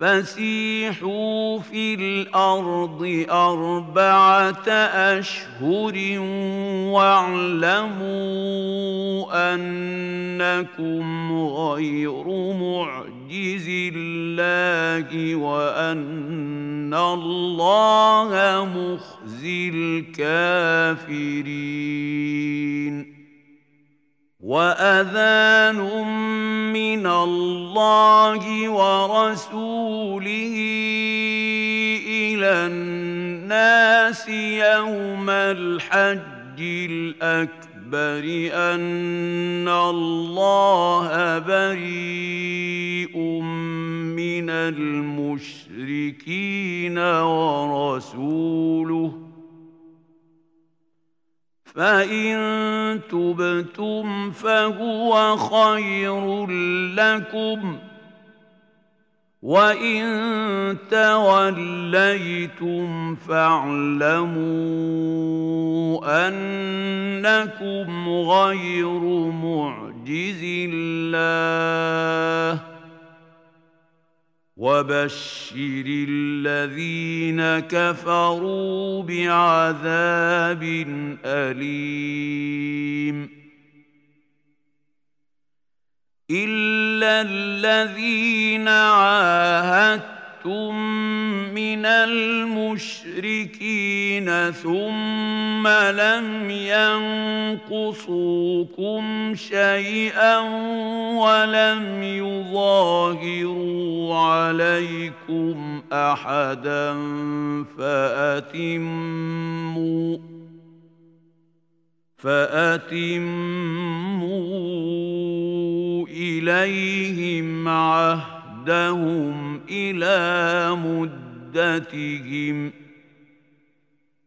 فسيحوا في الأرض اربعه اشهر واعلموا انكم غير معجز الله وان الله مخزي الكافرين وأذان من الله ورسوله إلى الناس يوم الحج الأكبر أن الله بريء من المشركين ورسوله فإن تبتم فهو خير لكم وإن توليتم فاعلموا أنكم غير معجز الله وبشر الذين كفروا بعذاب أليم. إلا الذين عاهدتم من المشركين ثم لم ينقصوكم شيئا ولم يظاهروا عليكم احدا فاتموا فاتموا اليهم عهدهم إلى مدتهم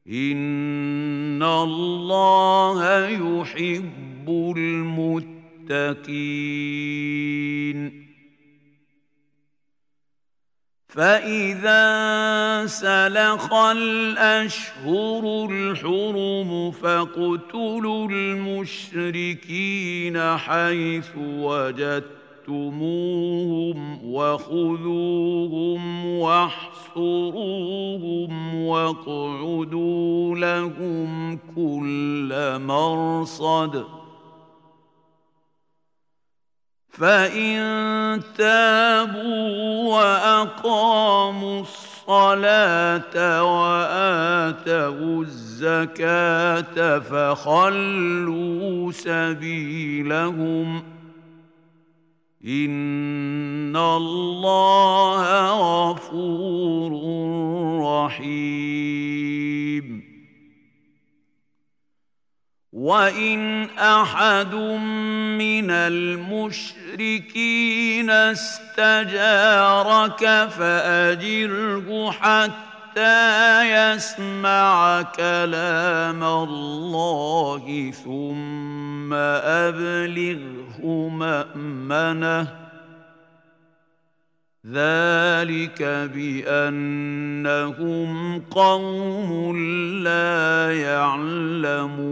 ان الله يحب المتقين فإذا سلخ الأشهر الحرم فاقتلوا المشركين حيث وجدتموهم وخذوهم واحصروهم واقعدوا لهم كل مرصد ۖ. فإن تابوا وأقاموا الصلاة وآتوا الزكاة فخلوا سبيلهم إن الله غفور رحيم وإن أحد من المشركين استجارك فأجره حتى يسمع كلام الله ثم أبلغه مأمنه. ذلك بأنهم قوم لا يعلمون.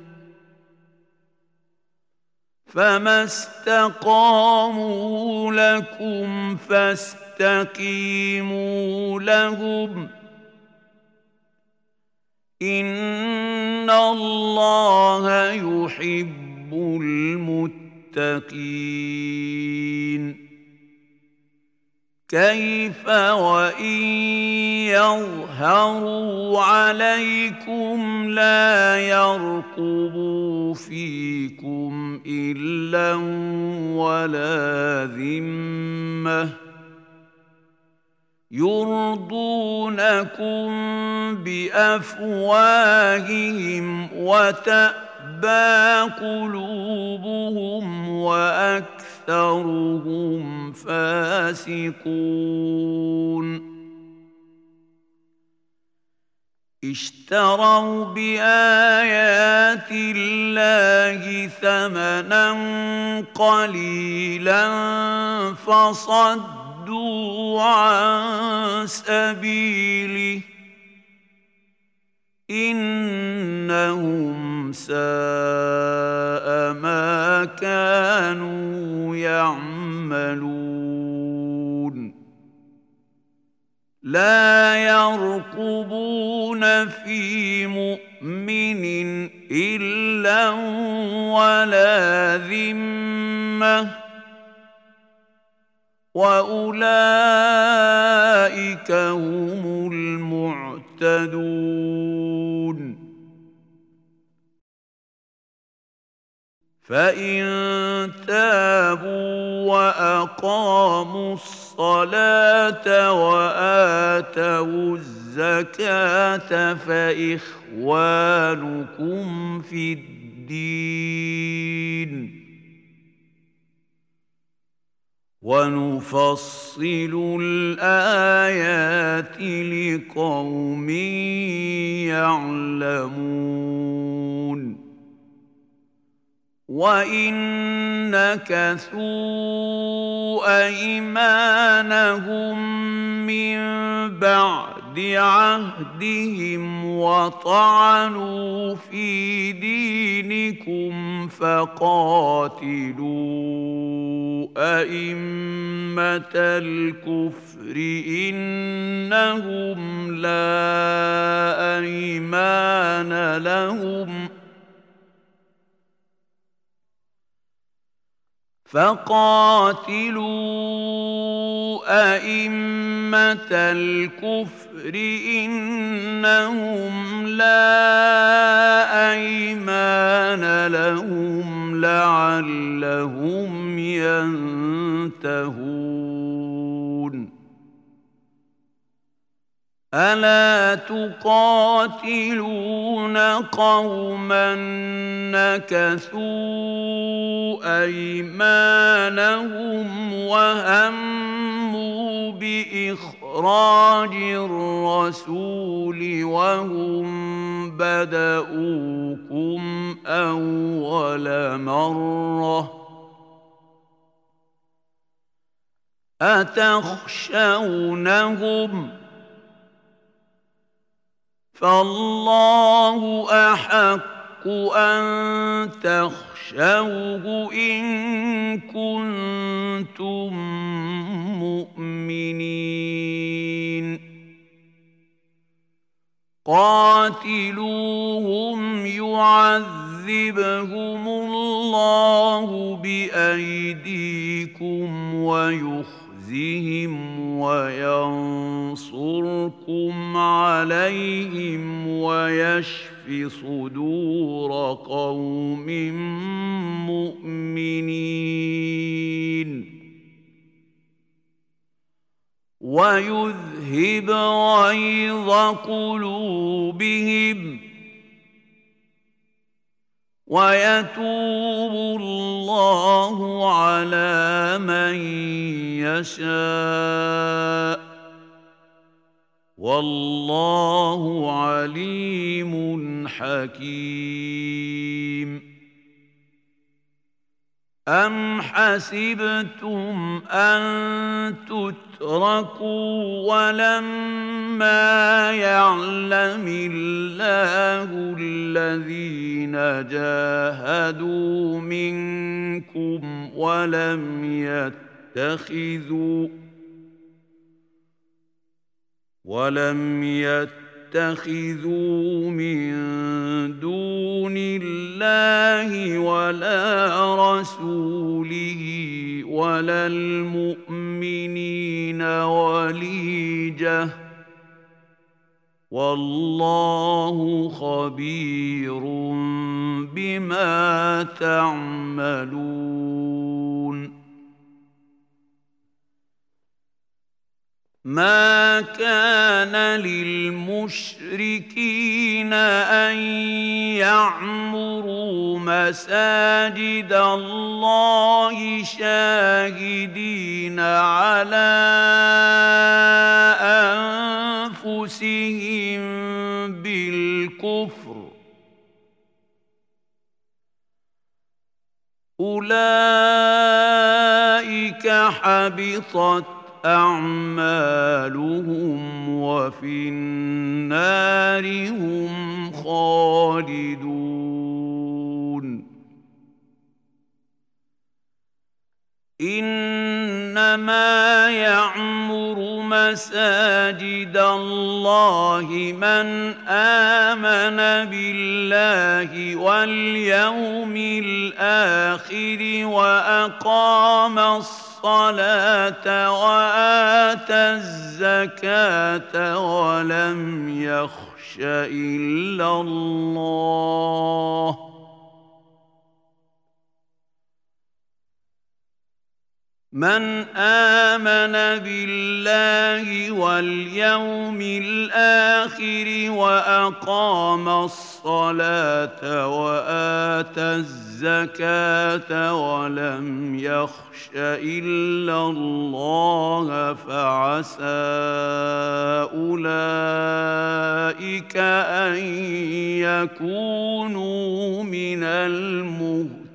فَمَا اسْتَقَامُوا لَكُمْ فَاسْتَقِيمُوا لَهُمْ إِنَّ اللَّهَ يُحِبُّ المتقين كيف وإن يظهروا عليكم لا يرقبوا فيكم إلا ولا ذمة يرضونكم بأفواههم وتابى قلوبهم وأكثرهم فاسقون. اشتروا بآيات الله ثمنا قليلا فصدوا عن سبيله إنهم ساء ما كانوا يعملون. لا يرقبون في مؤمن إلا ولا ذمة. وأولئك هم المعتدون. فان تابوا واقاموا الصلاه واتوا الزكاه فاخوانكم في الدين ونفصل الايات لقوم يعلمون وان نكثوا ايمانهم من بعد عهدهم وطعنوا في دينكم فقاتلوا ائمه الكفر انهم لا ايمان لهم فقاتلوا أئمة الكفر إنهم لا أيمان لهم لعلهم ينتهون. الا تقاتلون قوما نكثوا ايمانهم وهموا باخراج الرسول وهم بداوكم اول مره اتخشونهم فالله أحق أن تخشوه إن كنتم مؤمنين. قاتلوهم يعذبهم الله بأيديكم ويخرجون يخزهم وينصركم عليهم ويشف صدور قوم مؤمنين ويذهب غيظ قلوبهم ويتوب الله على من يشاء. والله عليم حكيم. أم حسبتم أن تتركوا ولما يعلم الله الذين جاهدوا منكم ولم يتخذوا ولم يتخذوا تتخذوا من دون الله ولا رسوله ولا المؤمنين وليجة. والله خبير بما تعملون. ما كان للمشركين ان يعمروا مساجد الله شاهدين على انفسهم بالكفر اولئك حبطت أعمالهم وفي النار هم خالدون. إنما يعمر مساجد الله من آمن بالله واليوم الآخر وأقام الصلاة الصلاة وآتى الزكاة ولم يخش إلا الله. من آمن بالله واليوم الآخر وأقام الصلاة وآتى الزكاة ولم يخش إلا الله فعسى أولئك أن يكونوا من المهتدين.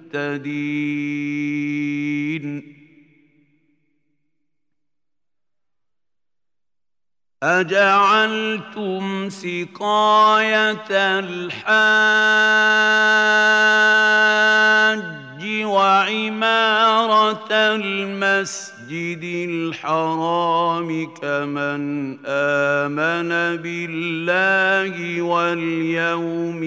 أجعلتم سقاية الحاج وعمارة المسجد الحرام كمن آمن بالله واليوم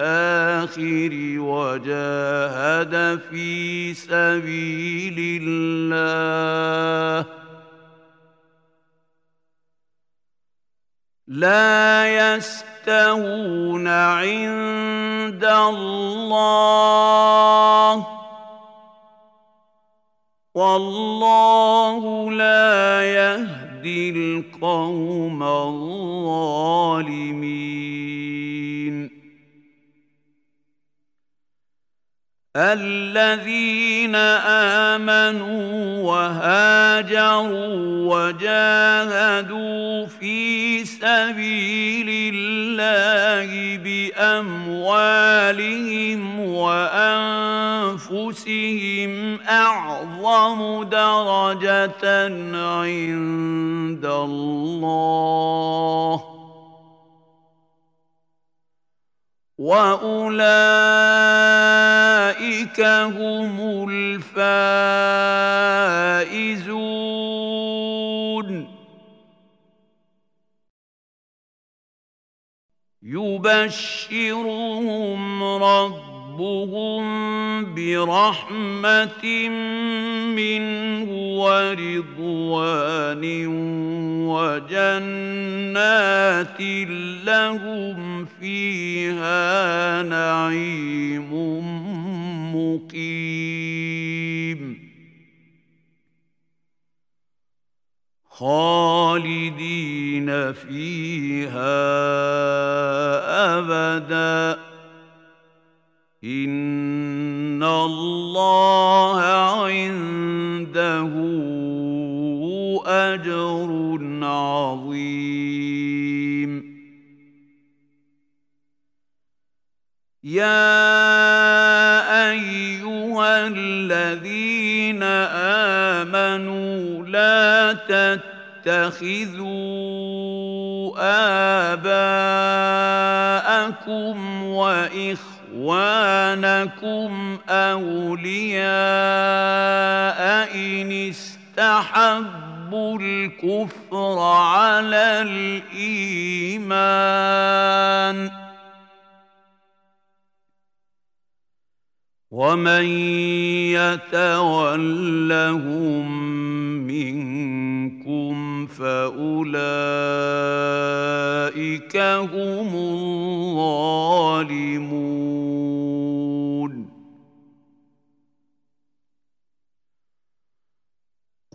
الآخر وجاهد في سبيل الله لا يستوون عند الله. والله لا يهدي القوم الظالمين. الذين آمنوا وهاجروا وجاهدوا في سبيل الله بأموالهم وأنفسهم أعظم درجة عند الله. واولئك هم الفائزون يبشرهم رب ربهم برحمة منه ورضوان وجنات لهم فيها نعيم مقيم. خالدين فيها أبداً. إن الله عنده أجر عظيم. يا أيها الذين آمنوا لا تتخذوا آباءكم وإخوانكم إخوانكم أولياء إن استحبوا الكفر على الإيمان ومن يتولهم منكم أولئك هم الظالمون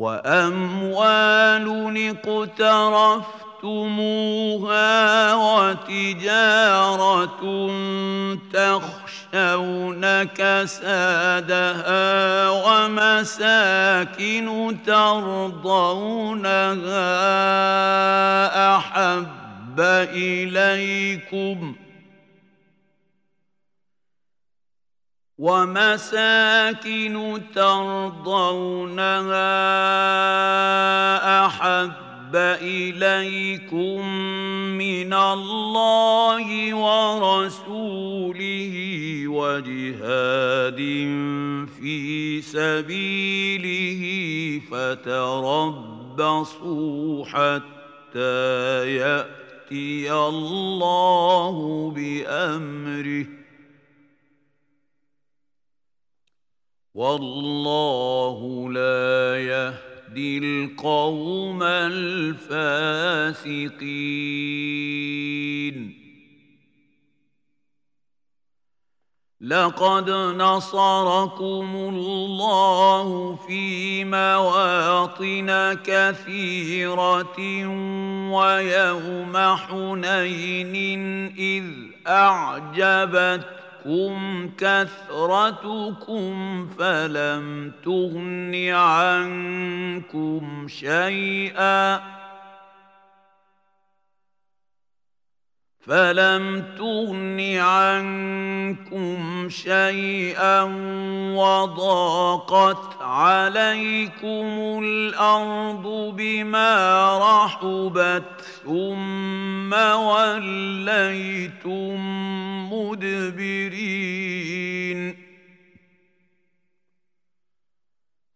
وأموال اقترفتموها وتجارة تخشون كسادها ومساكن ترضونها أحب إليكم ۖ ومساكن ترضونها أحب إليكم من الله ورسوله وجهاد في سبيله فتربصوا حتى يأتي الله بأمره والله لا يهدي القوم الفاسقين. لقد نصركم الله في مواطن كثيرة ويوم حنين إذ أعجبت تَغْرِرْكُمْ كَثْرَتُكُمْ فَلَمْ تُغْنِ عَنكُمْ شَيْئًا فلم تغن عنكم شيئا وضاقت عليكم الأرض بما رحبت ثم وليتم مدبرين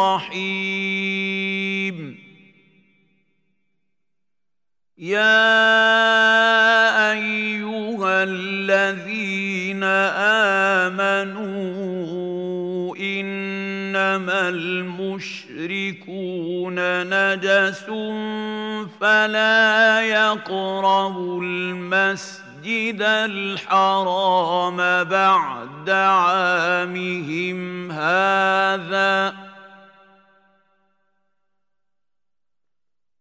رحيم يا أيها الذين آمنوا إنما المشركون نجس فلا يقربوا المسجد المسجد الحرام بعد عامهم هذا.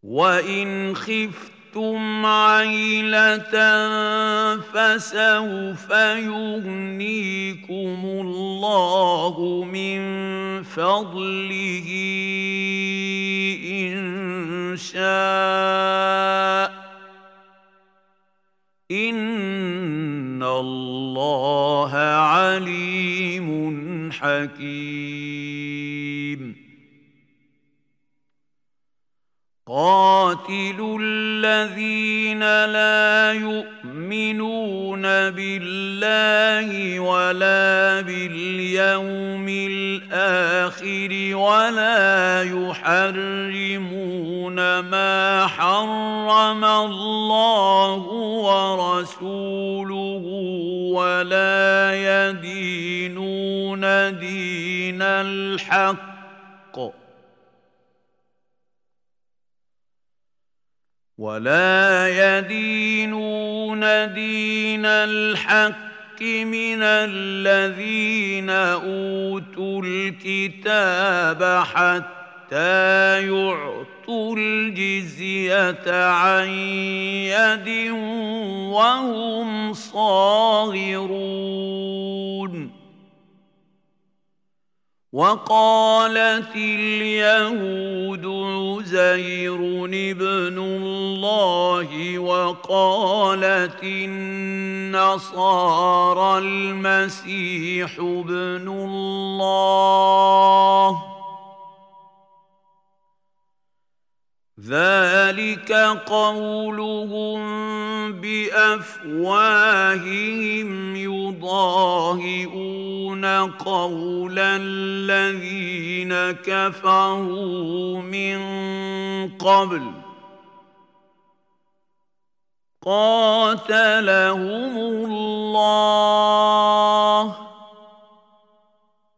وان خفتم عيله فسوف يغنيكم الله من فضله ان شاء إن الله عليم حكيم قاتلوا الذين لا يؤمنون بالله ولا باليوم الآخر ولا يحرمون ما حرم الله ورسوله ولا يدينون دين الحق. ولا يدينون دين الحق من الذين أوتوا الكتاب حتى يعطوا الجزية عن يد وهم صاغرون. وقالت اليهود عزير ابن الله وقالت النصارى المسيح ابن الله. ذلك قولهم بأفواههم يضاهئون قول الذين كفروا من قبل قاتلهم الله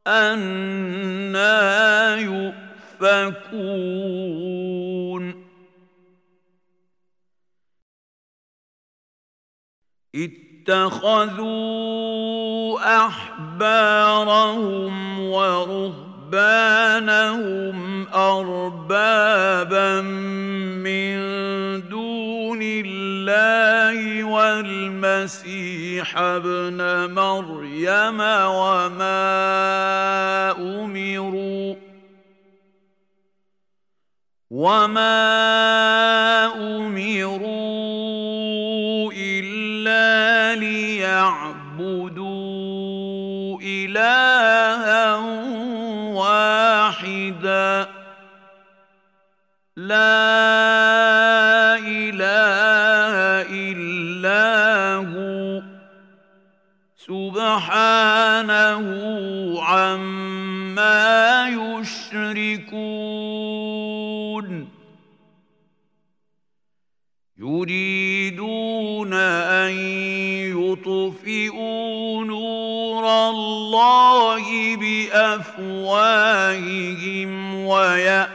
أنا يؤفكون اتخذوا أحبارهم ورهبانهم أربابا من دون الله والمسيح ابن مريم وما أمروا وما الله بافواههم ويأبى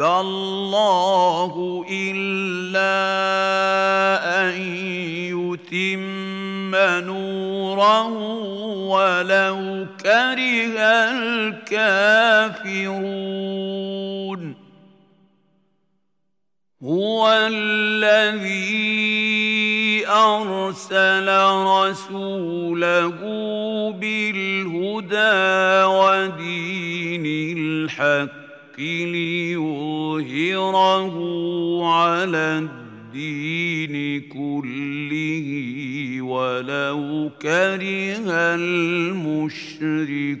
الله إلا أن يتم نوره ولو كره الكافرون. هو الذي أرسل رسوله بالهدى ودين الحق ليظهره على الدين كله ولو كره المشركون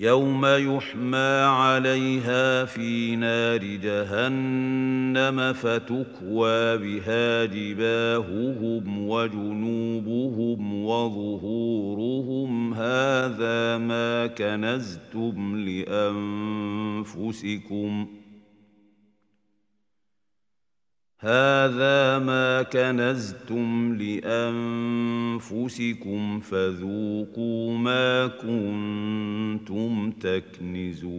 يوم يحمى عليها في نار جهنم فتكوى بها جباههم وجنوبهم وظهورهم. هذا ما كنزتم لأنفسكم. هذا ما كنزتم لانفسكم فذوقوا ما كنتم تكنزون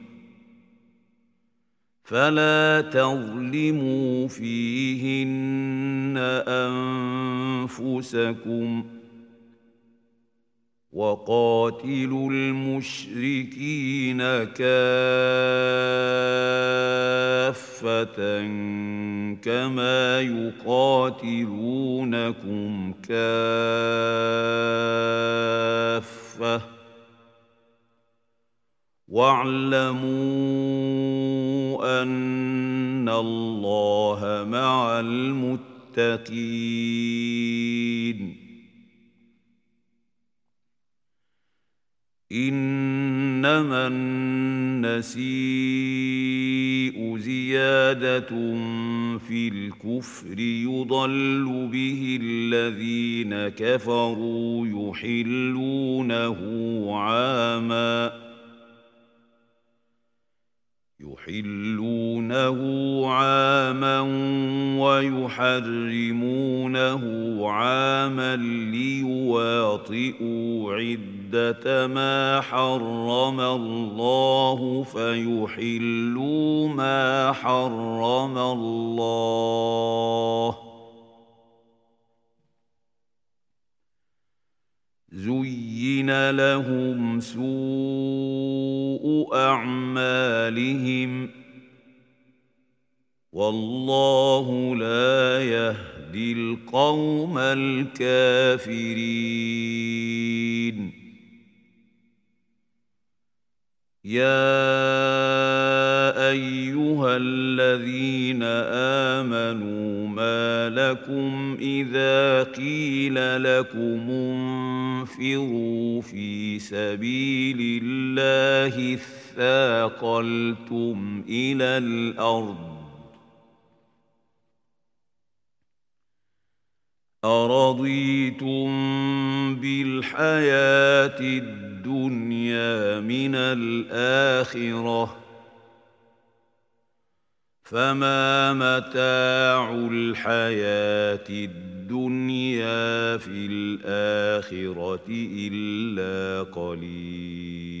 فلا تظلموا فيهن أنفسكم وقاتلوا المشركين كافة كما يقاتلونكم كافة واعلموا أن الله مع المتقين. إنما النسيء زيادة في الكفر يضل به الذين كفروا يحلونه عاماً. يحلونه عاما ويحرمونه عاما ليواطئوا عدة ما حرم الله فيحلوا ما حرم الله. زين لهم سوء اعمالهم والله لا يهدي القوم الكافرين يا ايها الذين امنوا لكم إذا قيل لكم انفروا في سبيل الله اثاقلتم إلى الأرض. أرضيتم بالحياة الدنيا من الآخرة؟ فما متاع الحياة الدنيا في الآخرة إلا قليل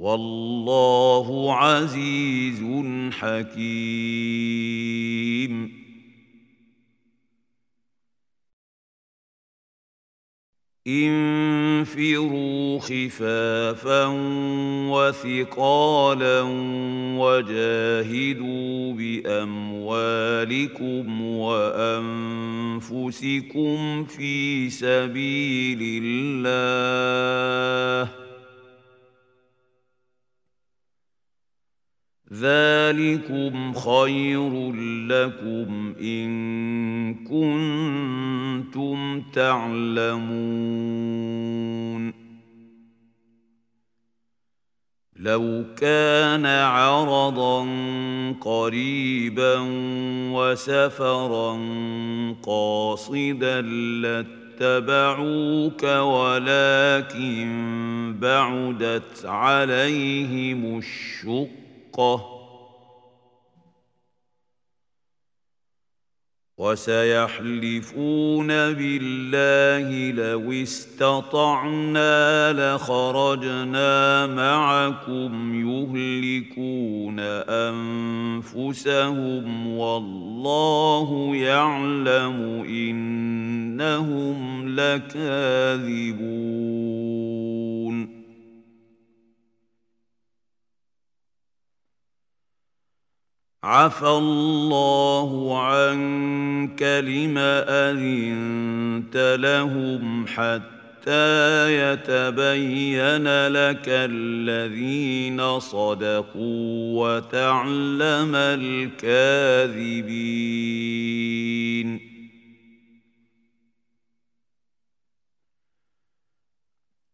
والله عزيز حكيم. انفروا خفافا وثقالا وجاهدوا بأموالكم وأنفسكم في سبيل الله. ذلكم خير لكم ان كنتم تعلمون لو كان عرضا قريبا وسفرا قاصدا لاتبعوك ولكن بعدت عليهم الشقه وسيحلفون بالله لو استطعنا لخرجنا معكم يهلكون أنفسهم والله يعلم إنهم لكاذبون عفى الله عنك لم أذنت لهم حتى يتبين لك الذين صدقوا وتعلم الكاذبين.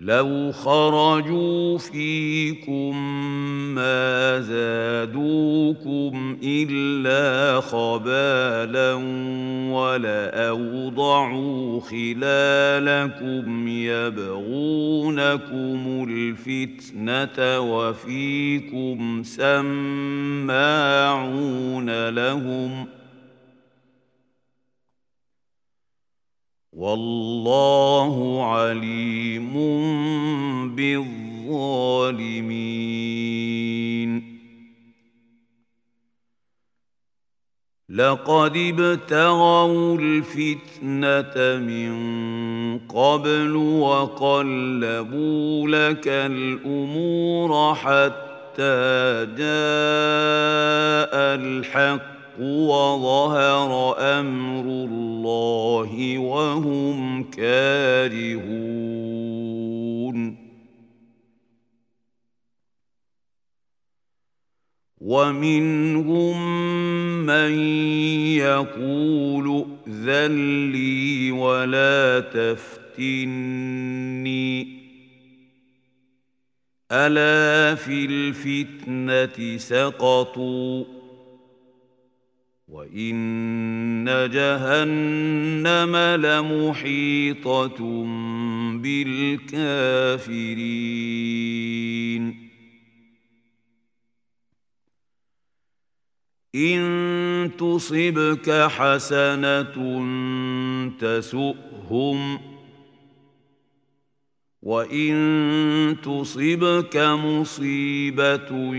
لو خرجوا فيكم ما زادوكم الا خبالا ولاوضعوا خلالكم يبغونكم الفتنه وفيكم سماعون لهم ۖ والله عليم بالظالمين. لقد ابتغوا الفتنة من قبل وقلبوا لك الأمور حتى جاء الحق. وظهر أمر الله وهم كارهون. ومنهم من يقول ائذن لي ولا تفتني. ألا في الفتنة سقطوا؟ وان جهنم لمحيطه بالكافرين ان تصبك حسنه تسؤهم وان تصبك مصيبه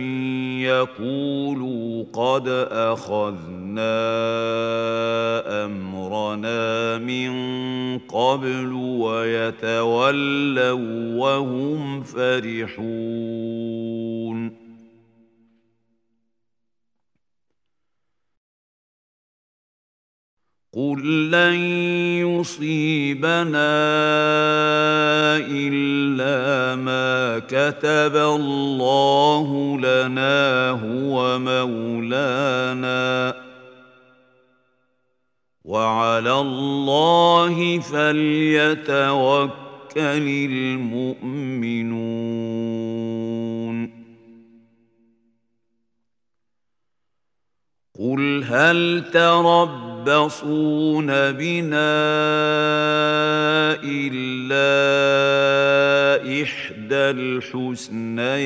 يقولوا قد اخذنا امرنا من قبل ويتولوا وهم فرحون قل لن يصيبنا الا ما كتب الله لنا هو مولانا وعلى الله فليتوكل المؤمنون قل هل تربى يتربصون بنا إلا إحدى الحسنيين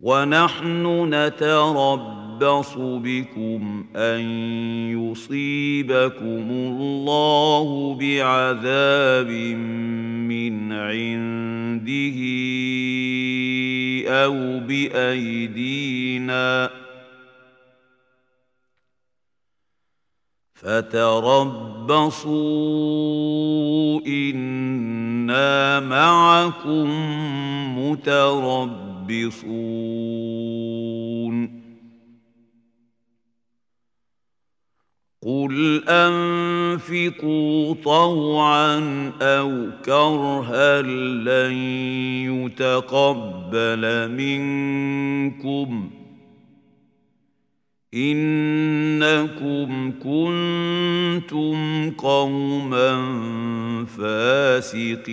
ونحن نتربص بكم أن يصيبكم الله بعذاب من عنده أو بأيدينا ۖ فتربصوا إنا معكم متربصون. قل انفقوا طوعا أو كرها لن يتقبل منكم إنكم كنتم قوما فاسقين.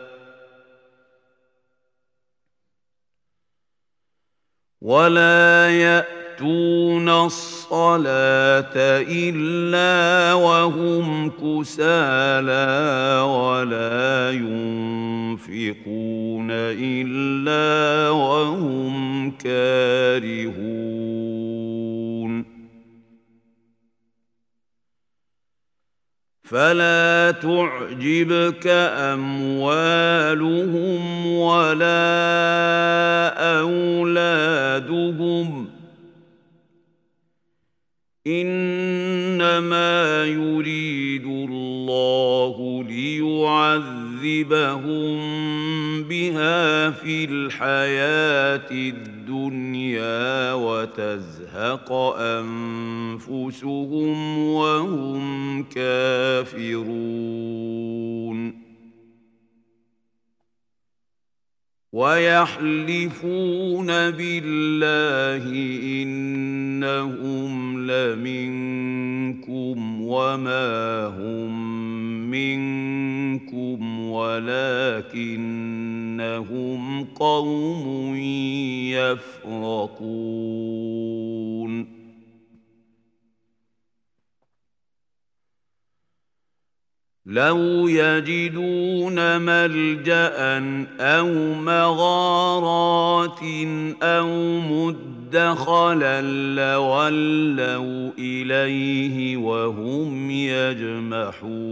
ولا ياتون الصلاه الا وهم كسالى ولا ينفقون الا وهم كارهون فلا تعجبك أموالهم ولا أولادهم إنما يريد الله ليعذبهم بها في الحياة الدنيا وتزهق أنفسهم وهم كافرون. ويحلفون بالله إنهم لمنكم وما هم منكم ولكنهم قوم يفرقون. لو يجدون ملجا أو مغارات أو مدخلا لولوا اليه وهم يجمحون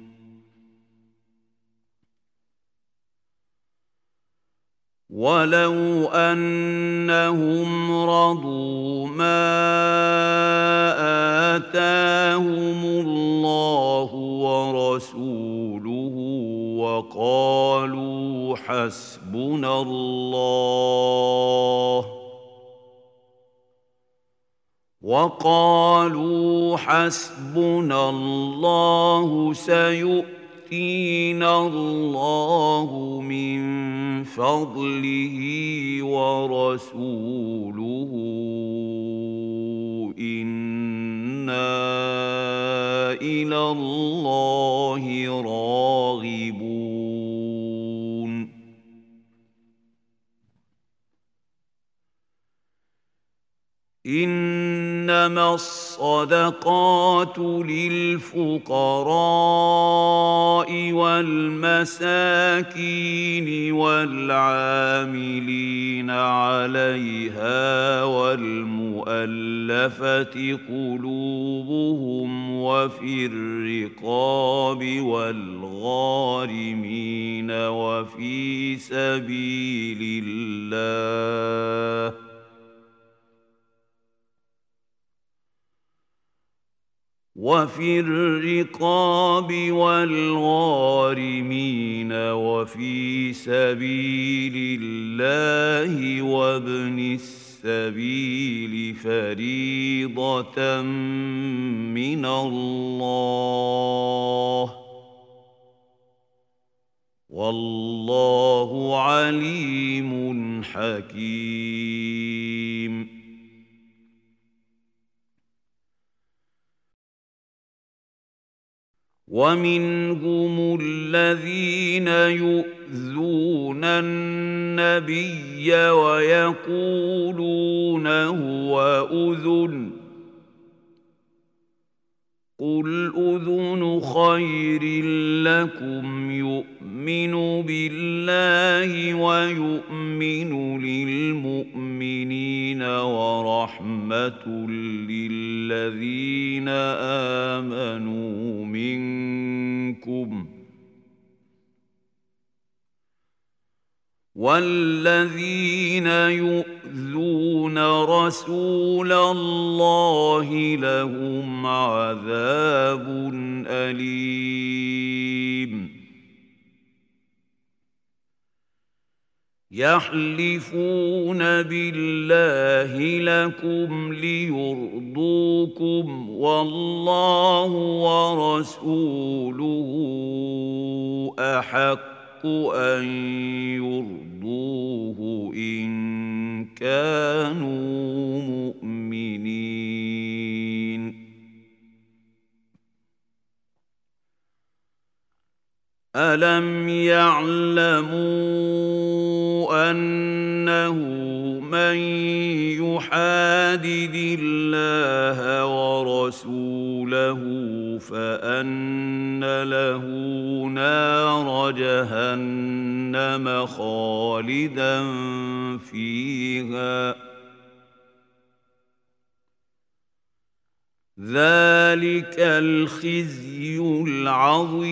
ولو انهم رضوا ما اتاهم الله ورسوله وقالوا حسبنا الله وقالوا حسبنا الله سيؤمن يؤتينا الله من فضله ورسوله إِنَّا والى الله راغبون إنما الصدقات للفقراء والمساكين والعاملين عليها والمؤلفة قلوبهم وفي الرقاب والغارمين وفي سبيل الله وفي الرقاب والغارمين وفي سبيل الله وابن السبيل فريضة من الله. والله عليم حكيم. ومنهم الذين يؤذون النبي ويقولون هو أذن قل اذن خير لكم يؤمن بالله ويؤمن للمؤمنين ورحمه للذين امنوا منكم والذين يؤذون رسول الله لهم عذاب اليم. يحلفون بالله لكم ليرضوكم والله ورسوله احق ان يرضوه ان كانوا مؤمنين. الم يعلموا انه من يحادد الله ورسوله فأن له نار جهنم خالدا فيها. ذلك الخزي العظيم.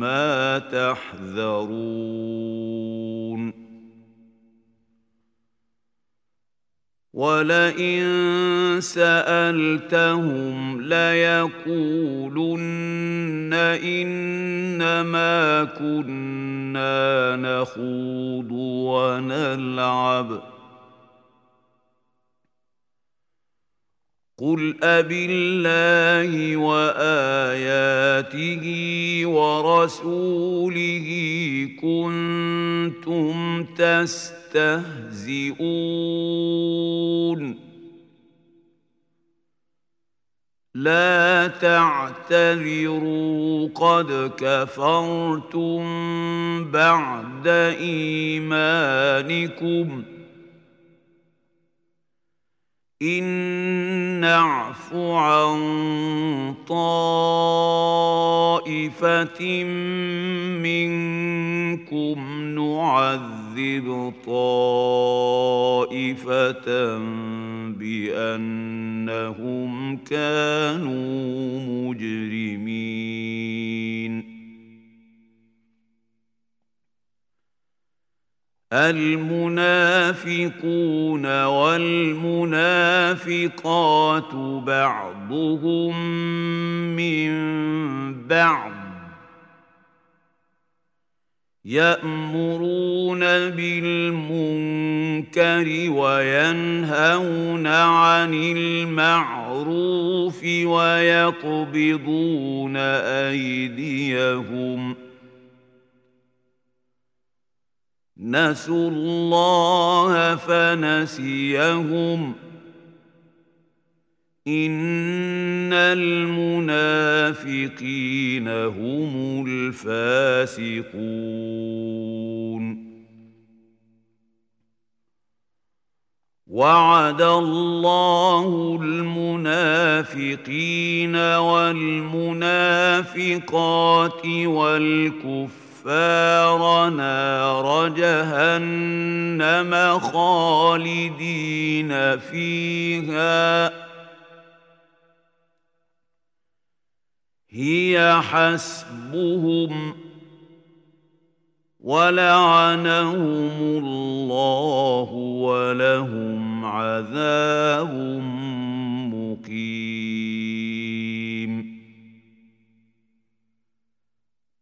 ما تحذرون ولئن سألتهم ليقولن إنما كنا نخوض ونلعب قل أبالله وآياته ورسوله كنتم تستهزئون لا تعتذروا قد كفرتم بعد إيمانكم ۖ إن نعف عن طائفة منكم نعذب طائفة بأنهم كانوا مجرمين. المنافقون والمنافقات بعضهم من بعض. يأمرون بالمنكر وينهون عن المعروف ويقبضون أيديهم نسوا الله فنسيهم. إن المنافقين هم الفاسقون. وعد الله المنافقين والمنافقات والكفار نار جهنم خالدين فيها. هي حسبهم ولعنهم الله ولهم عذاب مقيم.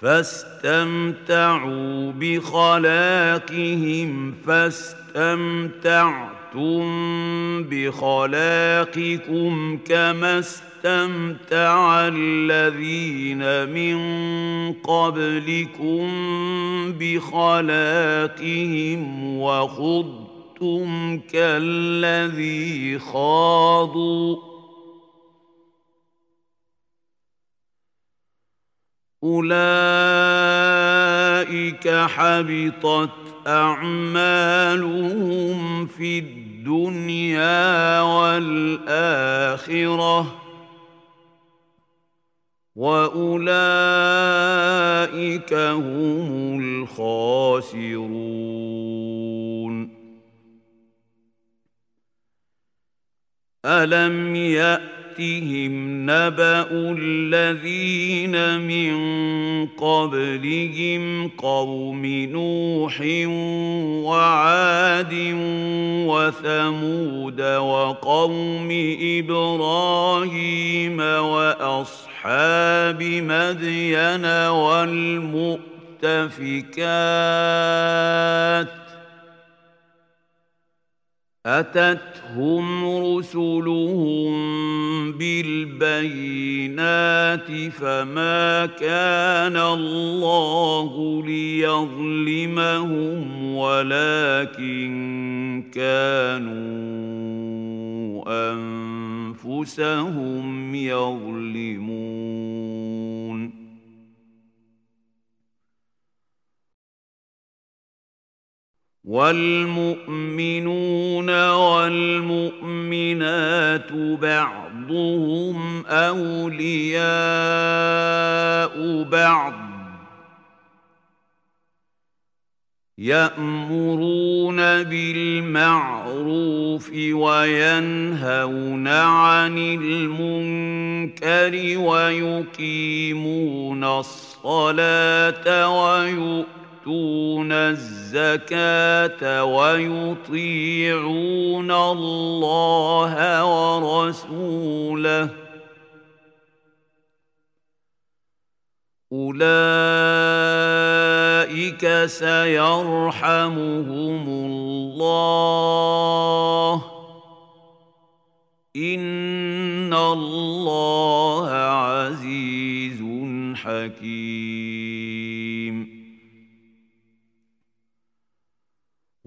فاستمتعوا بخلاقهم فاستمتعوا استمتعتم بخلاقكم كما استمتع الذين من قبلكم بخلاقهم وخضتم كالذي خاضوا. اولئك حبطت اعمالهم في الدنيا والاخره واولئك هم الخاسرون الم يأت ياتهم نبا الذين من قبلهم قوم نوح وعاد وثمود وقوم إبراهيم واصحاب مدين والمؤتفكات أتتهم رسلهم بالبينات فما كان الله ليظلمهم ولكن كانوا أنفسهم يظلمون والمؤمنون والمؤمنات بعضهم أولياء بعض. يأمرون بالمعروف وينهون عن المنكر ويقيمون الصلاة ويؤمنون يؤتون الزكاة ويطيعون الله ورسوله. أولئك سيرحمهم الله. إن الله عزيز حكيم.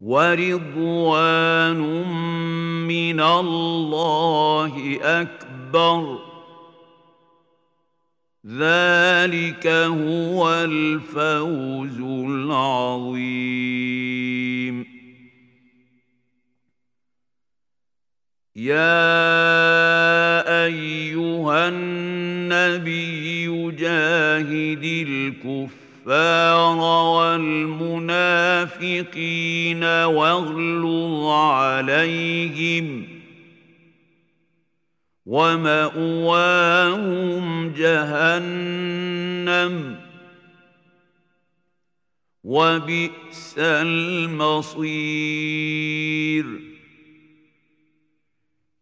ورضوان من الله اكبر ذلك هو الفوز العظيم يا ايها النبي جاهد الكفار والمنافقين واغلظ عليهم ومأواهم جهنم وبئس المصير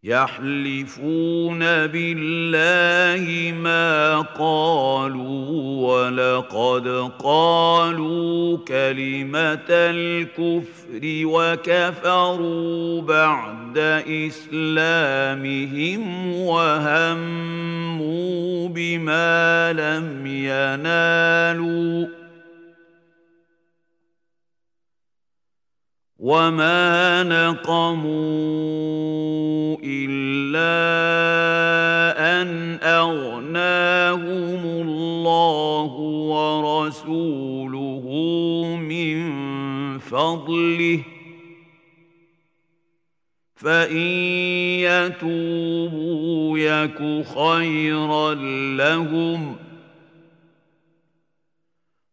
يحلفون بالله ما قالوا ولقد قالوا كلمة الكفر وكفروا بعد إسلامهم وهموا بما لم ينالوا وما نقموا الا ان اغناهم الله ورسوله من فضله فان يتوبوا يك خيرا لهم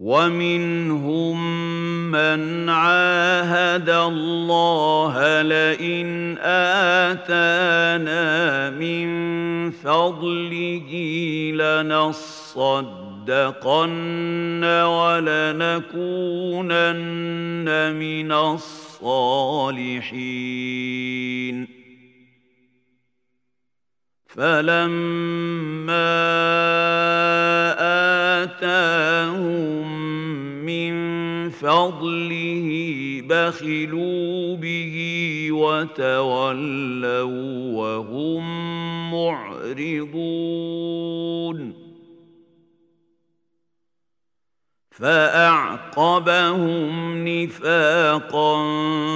ومنهم من عاهد الله لئن اتانا من فضله لنصدقن ولنكونن من الصالحين فلما اتاهم فضله بخلوا به وتولوا وهم معرضون فأعقبهم نفاقا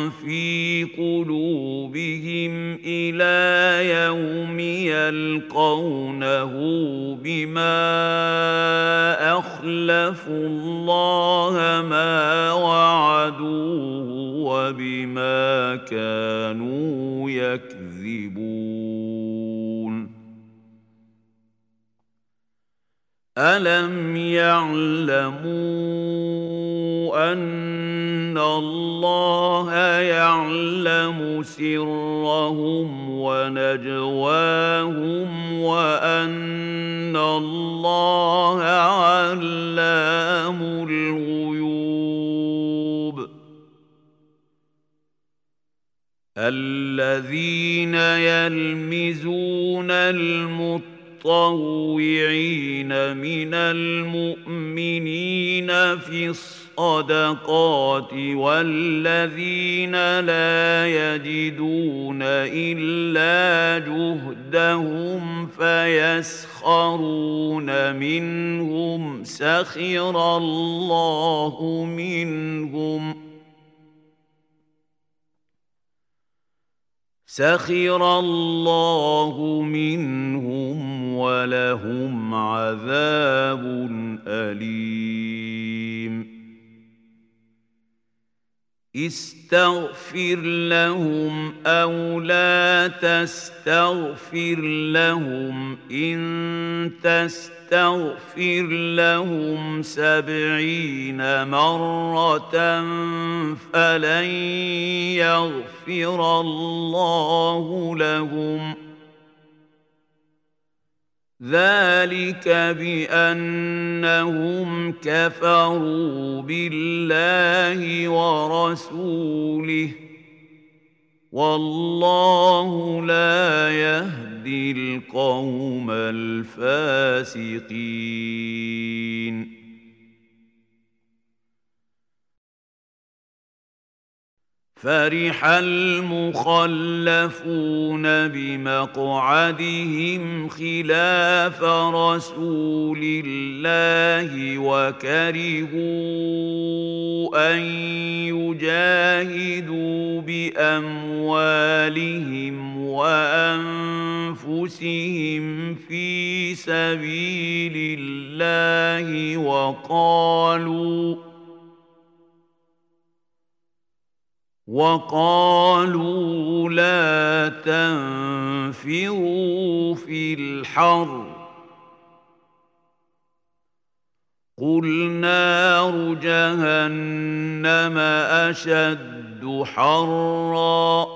في قلوبهم إلى يوم يلقونه بما أخلفوا الله ما وعدوه وبما كانوا يكذبون. الم يعلموا ان الله يعلم سرهم ونجواهم وان الله علام الغيوب الذين يلمزون المتقين المتطوعين من المؤمنين في الصدقات والذين لا يجدون إلا جهدهم فيسخرون منهم سخر الله منهم سخر الله منهم ولهم عذاب أليم. استغفر لهم أو لا تستغفر لهم إن تستغفر لهم سبعين مرة فلن يغفر الله لهم. ذلك بانهم كفروا بالله ورسوله والله لا يهدي القوم الفاسقين فرح المخلفون بمقعدهم خلاف رسول الله وكرهوا ان يجاهدوا باموالهم وانفسهم في سبيل الله وقالوا وقالوا لا تنفروا في الحر. قل نار جهنم أشد حرا.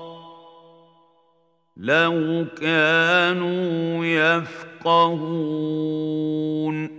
لو كانوا يفقهون.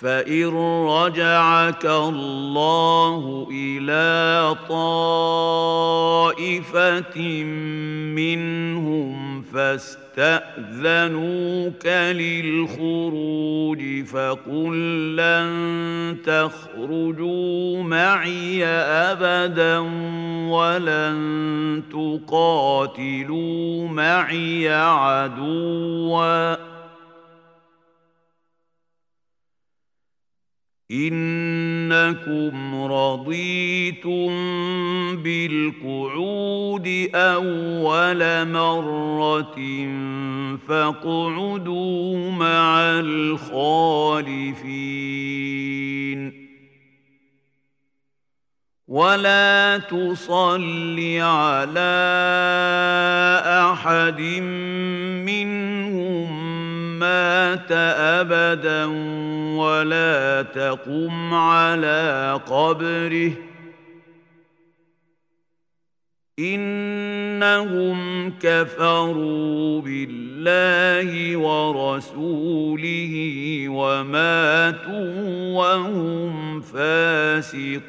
فان رجعك الله إلى طائفه منهم فاستاذنوك للخروج فقل لن تخرجوا معي ابدا ولن تقاتلوا معي عدوا إنكم رضيتم بالقعود أول مرة فاقعدوا مع الخالفين. ولا تصل على أحد منهم مات أبدا ولا تقم على قبره. إنهم كفروا بالله ورسوله وماتوا وهم فاسقون.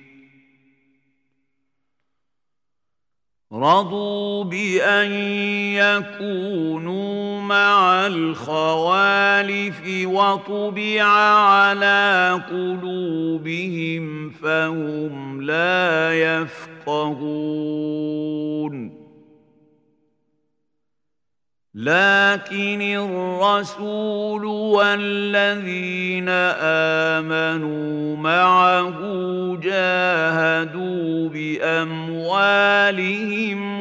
رضوا بان يكونوا مع الخوالف وطبع على قلوبهم فهم لا يفقهون لكن الرسول والذين آمنوا معه جاهدوا بأموالهم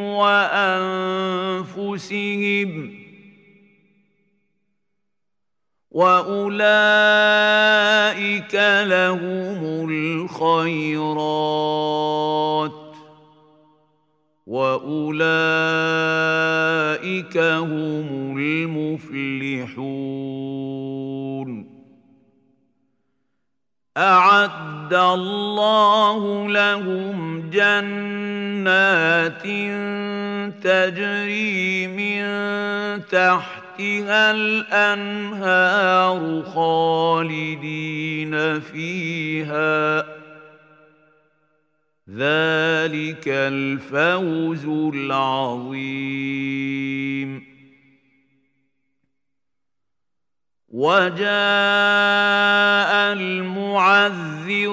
وأنفسهم وأولئك لهم الخيرات وأولئك هم المفلحون. أعد الله لهم جنات تجري من تحتها الأنهار خالدين فيها. ذلك الفوز العظيم. وجاء المعذرون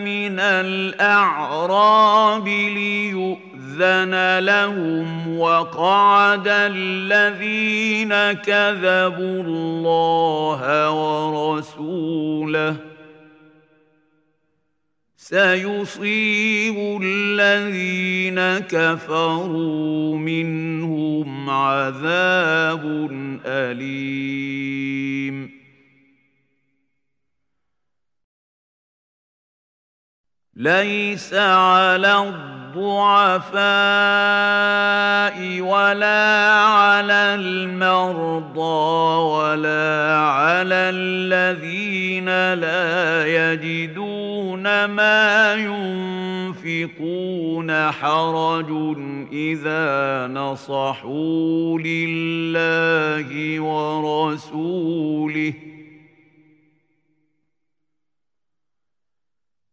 من الأعراب ليؤذن لهم وقعد الذين كذبوا الله ورسوله. سيصيب الذين كفروا منهم عذاب أليم. ليس على الضعفاء ولا على المرضى ولا على الذين لا يجدون ما ينفقون حرج إذا نصحوا لله ورسوله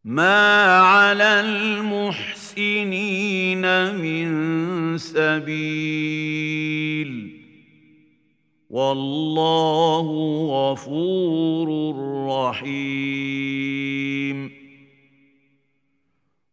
ما على المحسنين من سبيل والله غفور رحيم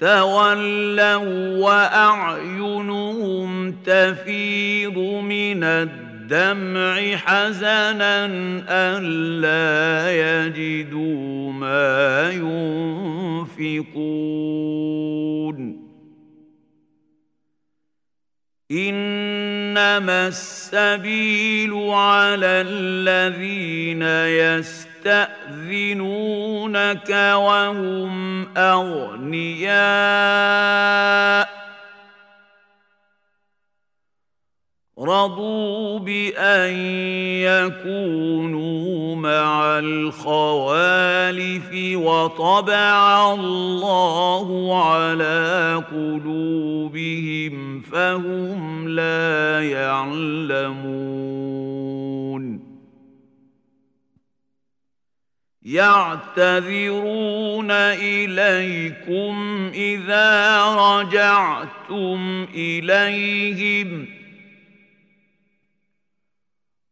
تولوا وأعينهم تفيض من الدمع حزنا الا يجدوا ما ينفقون. إنما السبيل على الذين يستطيعون يستأذنونك وهم أغنياء. رضوا بأن يكونوا مع الخوالف وطبع الله على قلوبهم فهم لا يعلمون. يعتذرون إليكم إذا رجعتم إليهم.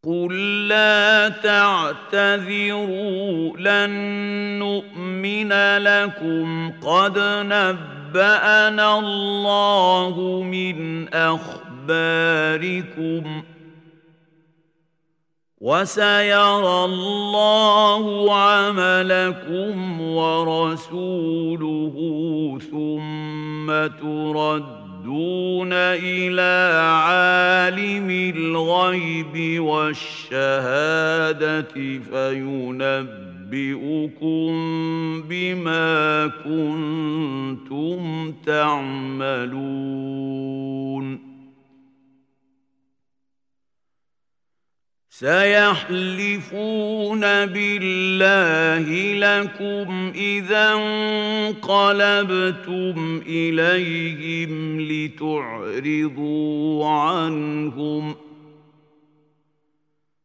قل لا تعتذروا لن نؤمن لكم. قد نبأنا الله من أخباركم. وسيرى الله عملكم ورسوله ثم تردون إلى عالم الغيب والشهادة فينبئكم بما كنتم تعملون سيحلفون بالله لكم إذا انقلبتم إليهم لتعرضوا عنهم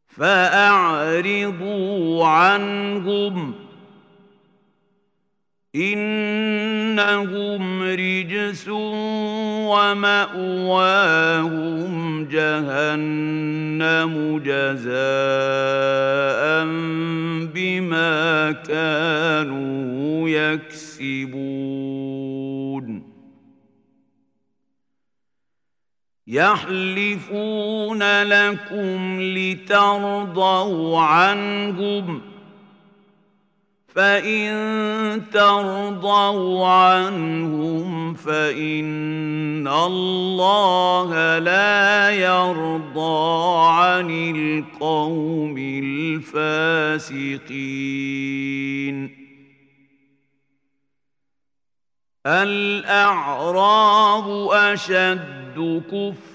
فأعرضوا عنهم إنهم رجس ومأواهم جهنم جزاء بما كانوا يكسبون. يحلفون لكم لترضوا عنهم فان ترضوا عنهم فان الله لا يرضى عن القوم الفاسقين الاعراب اشد كفر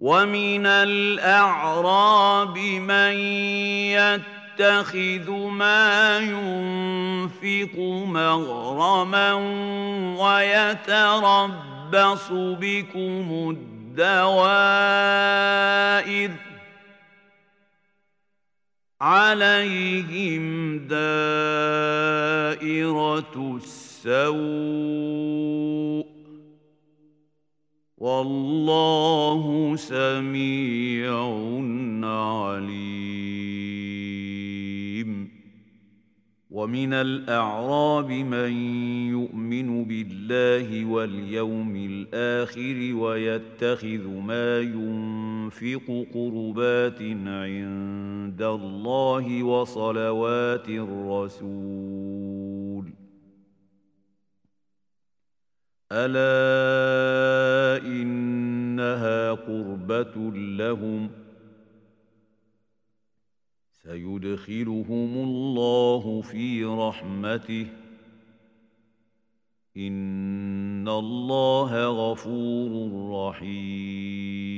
ومن الاعراب من يتخذ ما ينفق مغرما ويتربص بكم الدوائر عليهم دائره السوء والله سميع عليم. ومن الأعراب من يؤمن بالله واليوم الآخر ويتخذ ما ينفق قربات عند الله وصلوات الرسول. ألا إنها قربة لهم سيدخلهم الله في رحمته إن الله غفور رحيم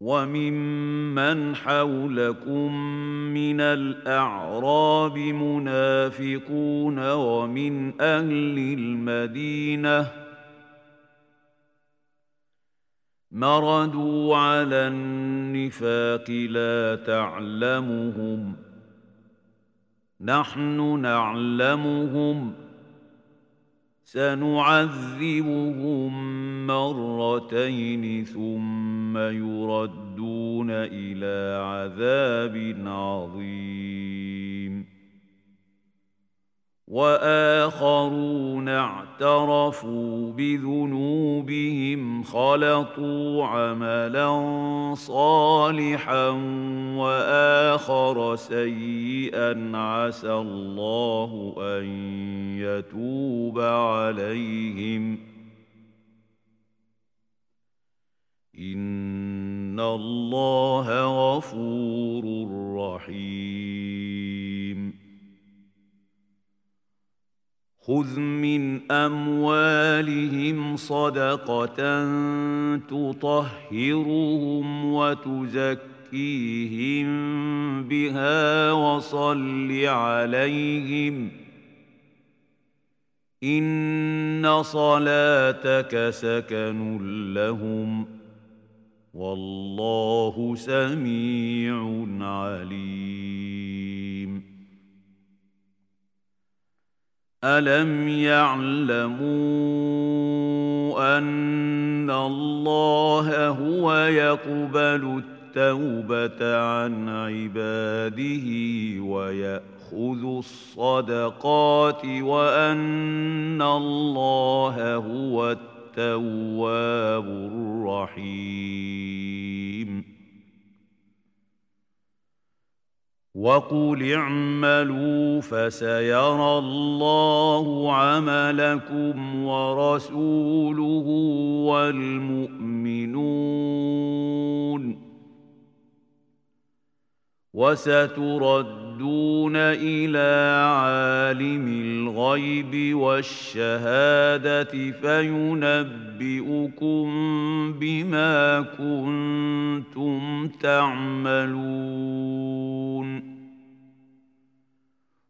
وممن حولكم من الاعراب منافقون ومن أهل المدينة مردوا على النفاق لا تعلمهم نحن نعلمهم سنعذبهم مرتين ثم يردون إلى عذاب عظيم. وآخرون اعترفوا بذنوبهم خلطوا عملا صالحا وآخر سيئا عسى الله أن يتوب عليهم. ان الله غفور رحيم. خذ من اموالهم صدقه تطهرهم وتزكيهم بها وصل عليهم ان صلاتك سكن لهم والله سميع عليم. ألم يعلموا أن الله هو يقبل التوبة عن عباده ويأخذ الصدقات وأن الله هو التواب الرحيم. وقل اعملوا فسيرى الله عملكم ورسوله والمؤمنون. وستردون إلى عالم الغيب والشهادة فينبئكم بما كنتم تعملون.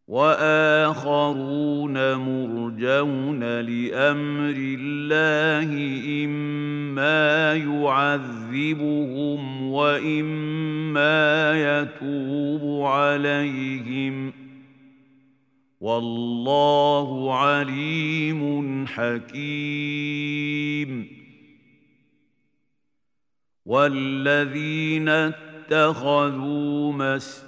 وآخرون مرجون لأمر الله إما يعذبهم وإما يتوب عليهم. والله عليم حكيم. والذين اتخذوا مسجدا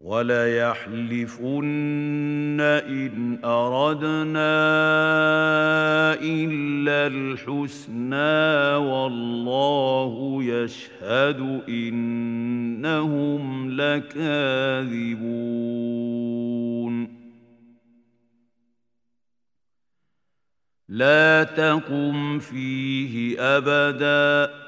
وليحلفن إن أردنا إلا الحسنى والله يشهد إنهم لكاذبون. لا تقم فيه أبداً.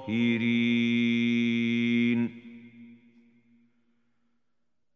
المطهرين الطاهرين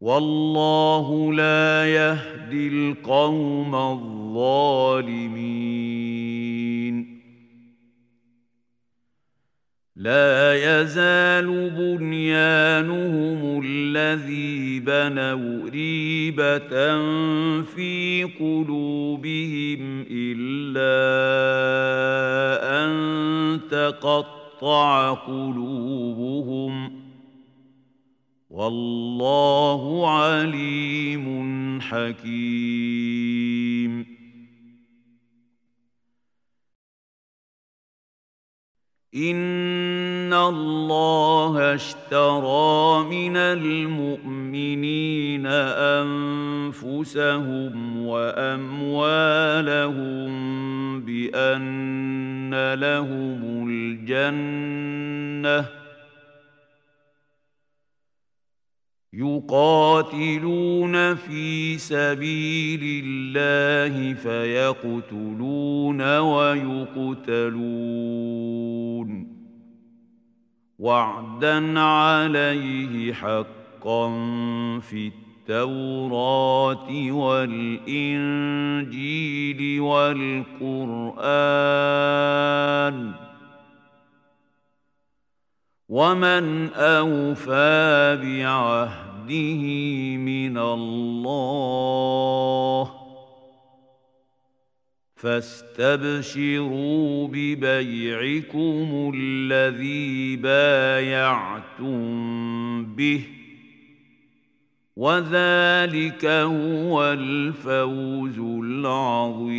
والله لا يهدي القوم الظالمين. لا يزال بنيانهم الذي بنوا ريبة في قلوبهم إلا أن تقطع قلوبهم والله عليم حكيم. إن الله اشترى من المؤمنين أنفسهم وأموالهم بأن لهم الجنة يقاتلون في سبيل الله فيقتلون ويقتلون. وعدا عليه حقا في التوراة والإنجيل والقرآن. ومن أوفى بعهده من الله. فاستبشروا ببيعكم الذي بايعتم به وذلك هو الفوز العظيم.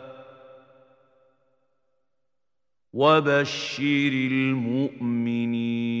وبشر المؤمنين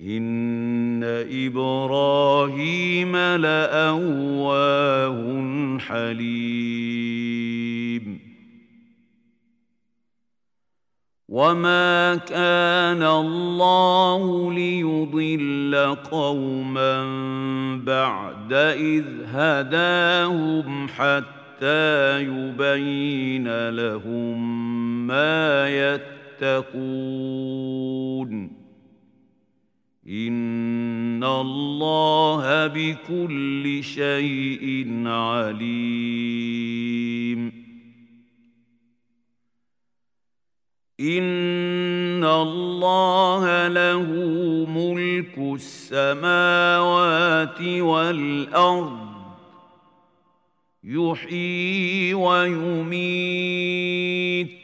إن إبراهيم لأواه حليم وما كان الله ليضل قوما بعد إذ هداهم حتى يبين لهم ما يتقون ان الله بكل شيء عليم. ان الله له ملك السماوات والارض. يحيي ويميت.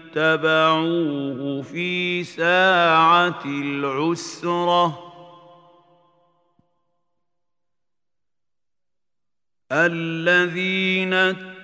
اتبعوه في ساعة العسرة. الذين اتبعوه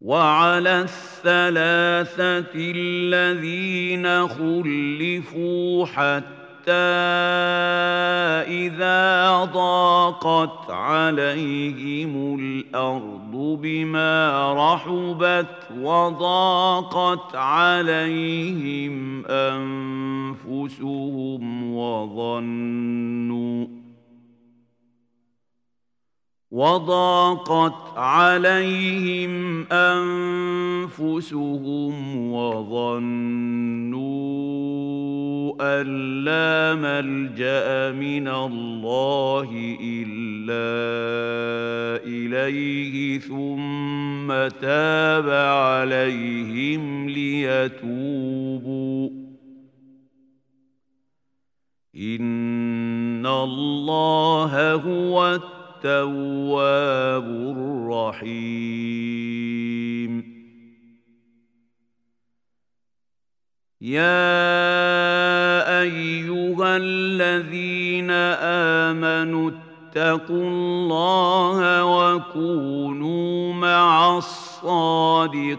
وعلى الثلاثة الذين خلفوا حتى إذا ضاقت عليهم الأرض بما رحبت وضاقت عليهم أنفسهم وظنوا وضاقت عليهم أنفسهم وظنوا أن لا ملجأ من الله إلا إليه ثم تاب عليهم ليتوبوا. إن الله هو التواب الرحيم. يا أيها الذين آمنوا اتقوا الله وكونوا مع الصادقين.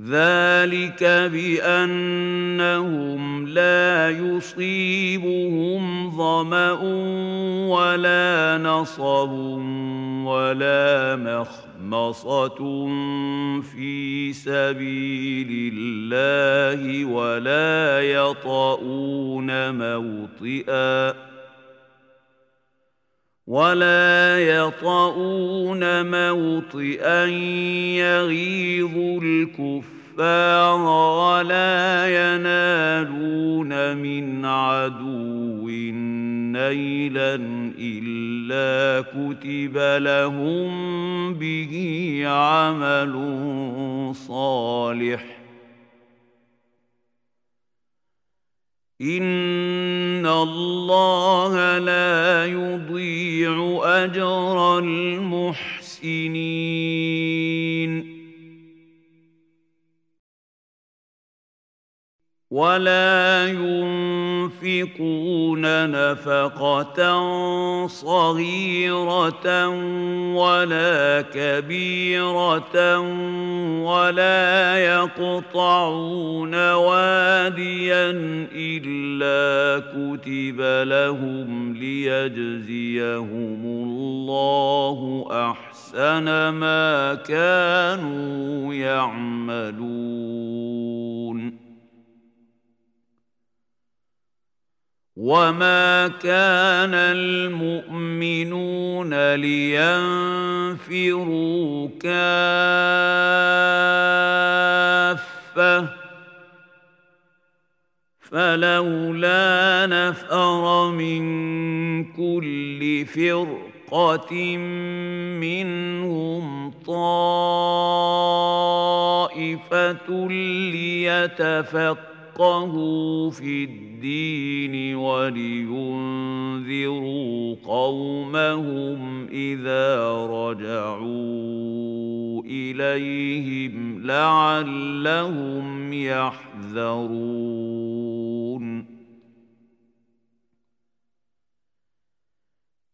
ذلك بأنهم لا يصيبهم ظمأ ولا نصب ولا مخمصة في سبيل الله ولا يطؤون موطئا ولا يطؤون موطئا يغيظ الكفار ولا ينالون من عدو نيلا الا كتب لهم به عمل صالح ان الله لا يضيع اجر المحسنين ولا ينفقون نفقه صغيره ولا كبيره ولا يقطعون واديا الا كتب لهم ليجزيهم الله احسن ما كانوا يعملون وما كان المؤمنون لينفروا كافه فلولا نفر من كل فرقه منهم طائفه ليتفقهوا يفقهوا في الدين ولينذروا قومهم اذا رجعوا اليهم لعلهم يحذرون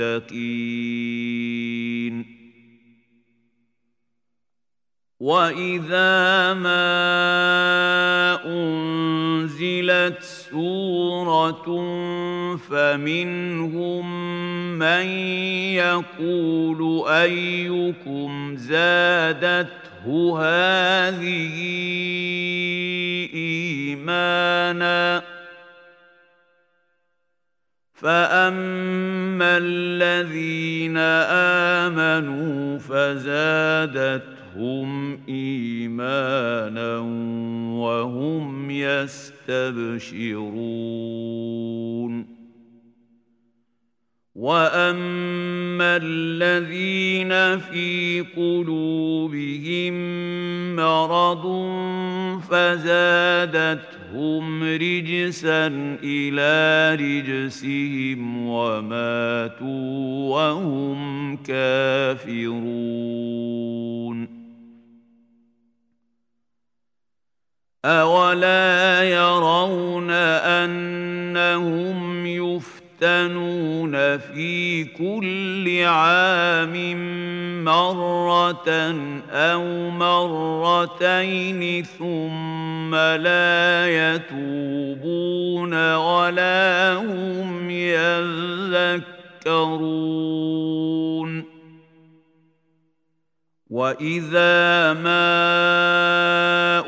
المتقين وإذا ما أنزلت سورة فمنهم من يقول أيكم زادته هذه إيمانا فاما الذين امنوا فزادتهم ايمانا وهم يستبشرون واما الذين في قلوبهم مرض فزادتهم رجسا إلى رجسهم وماتوا وهم كافرون أولا يرون أنهم يفتنون في كل عام مرة أو مرتين ثم لا يتوبون ولا هم يذكرون. واذا ما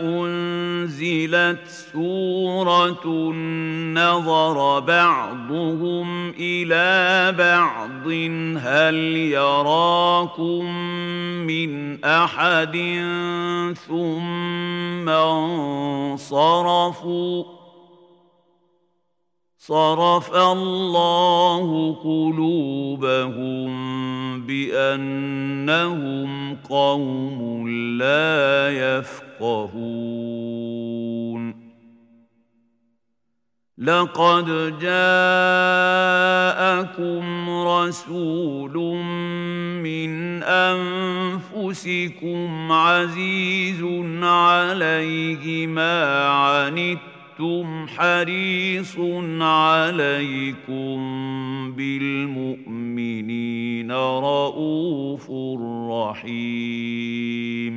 انزلت سوره نظر بعضهم إلى بعض هل يراكم من احد ثم انصرفوا صرف الله قلوبهم بأنهم قوم لا يفقهون. لقد جاءكم رسول من أنفسكم عزيز عليه ما عنتم أنتم حريص عليكم بالمؤمنين رؤوف رحيم.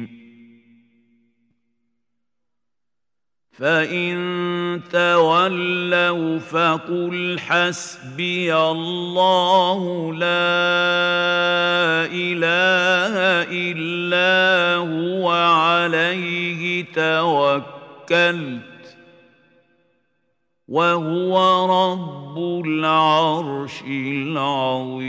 فإن تولوا فقل حسبي الله لا إله إلا هو عليه توكلت وهو رب العرش العظيم.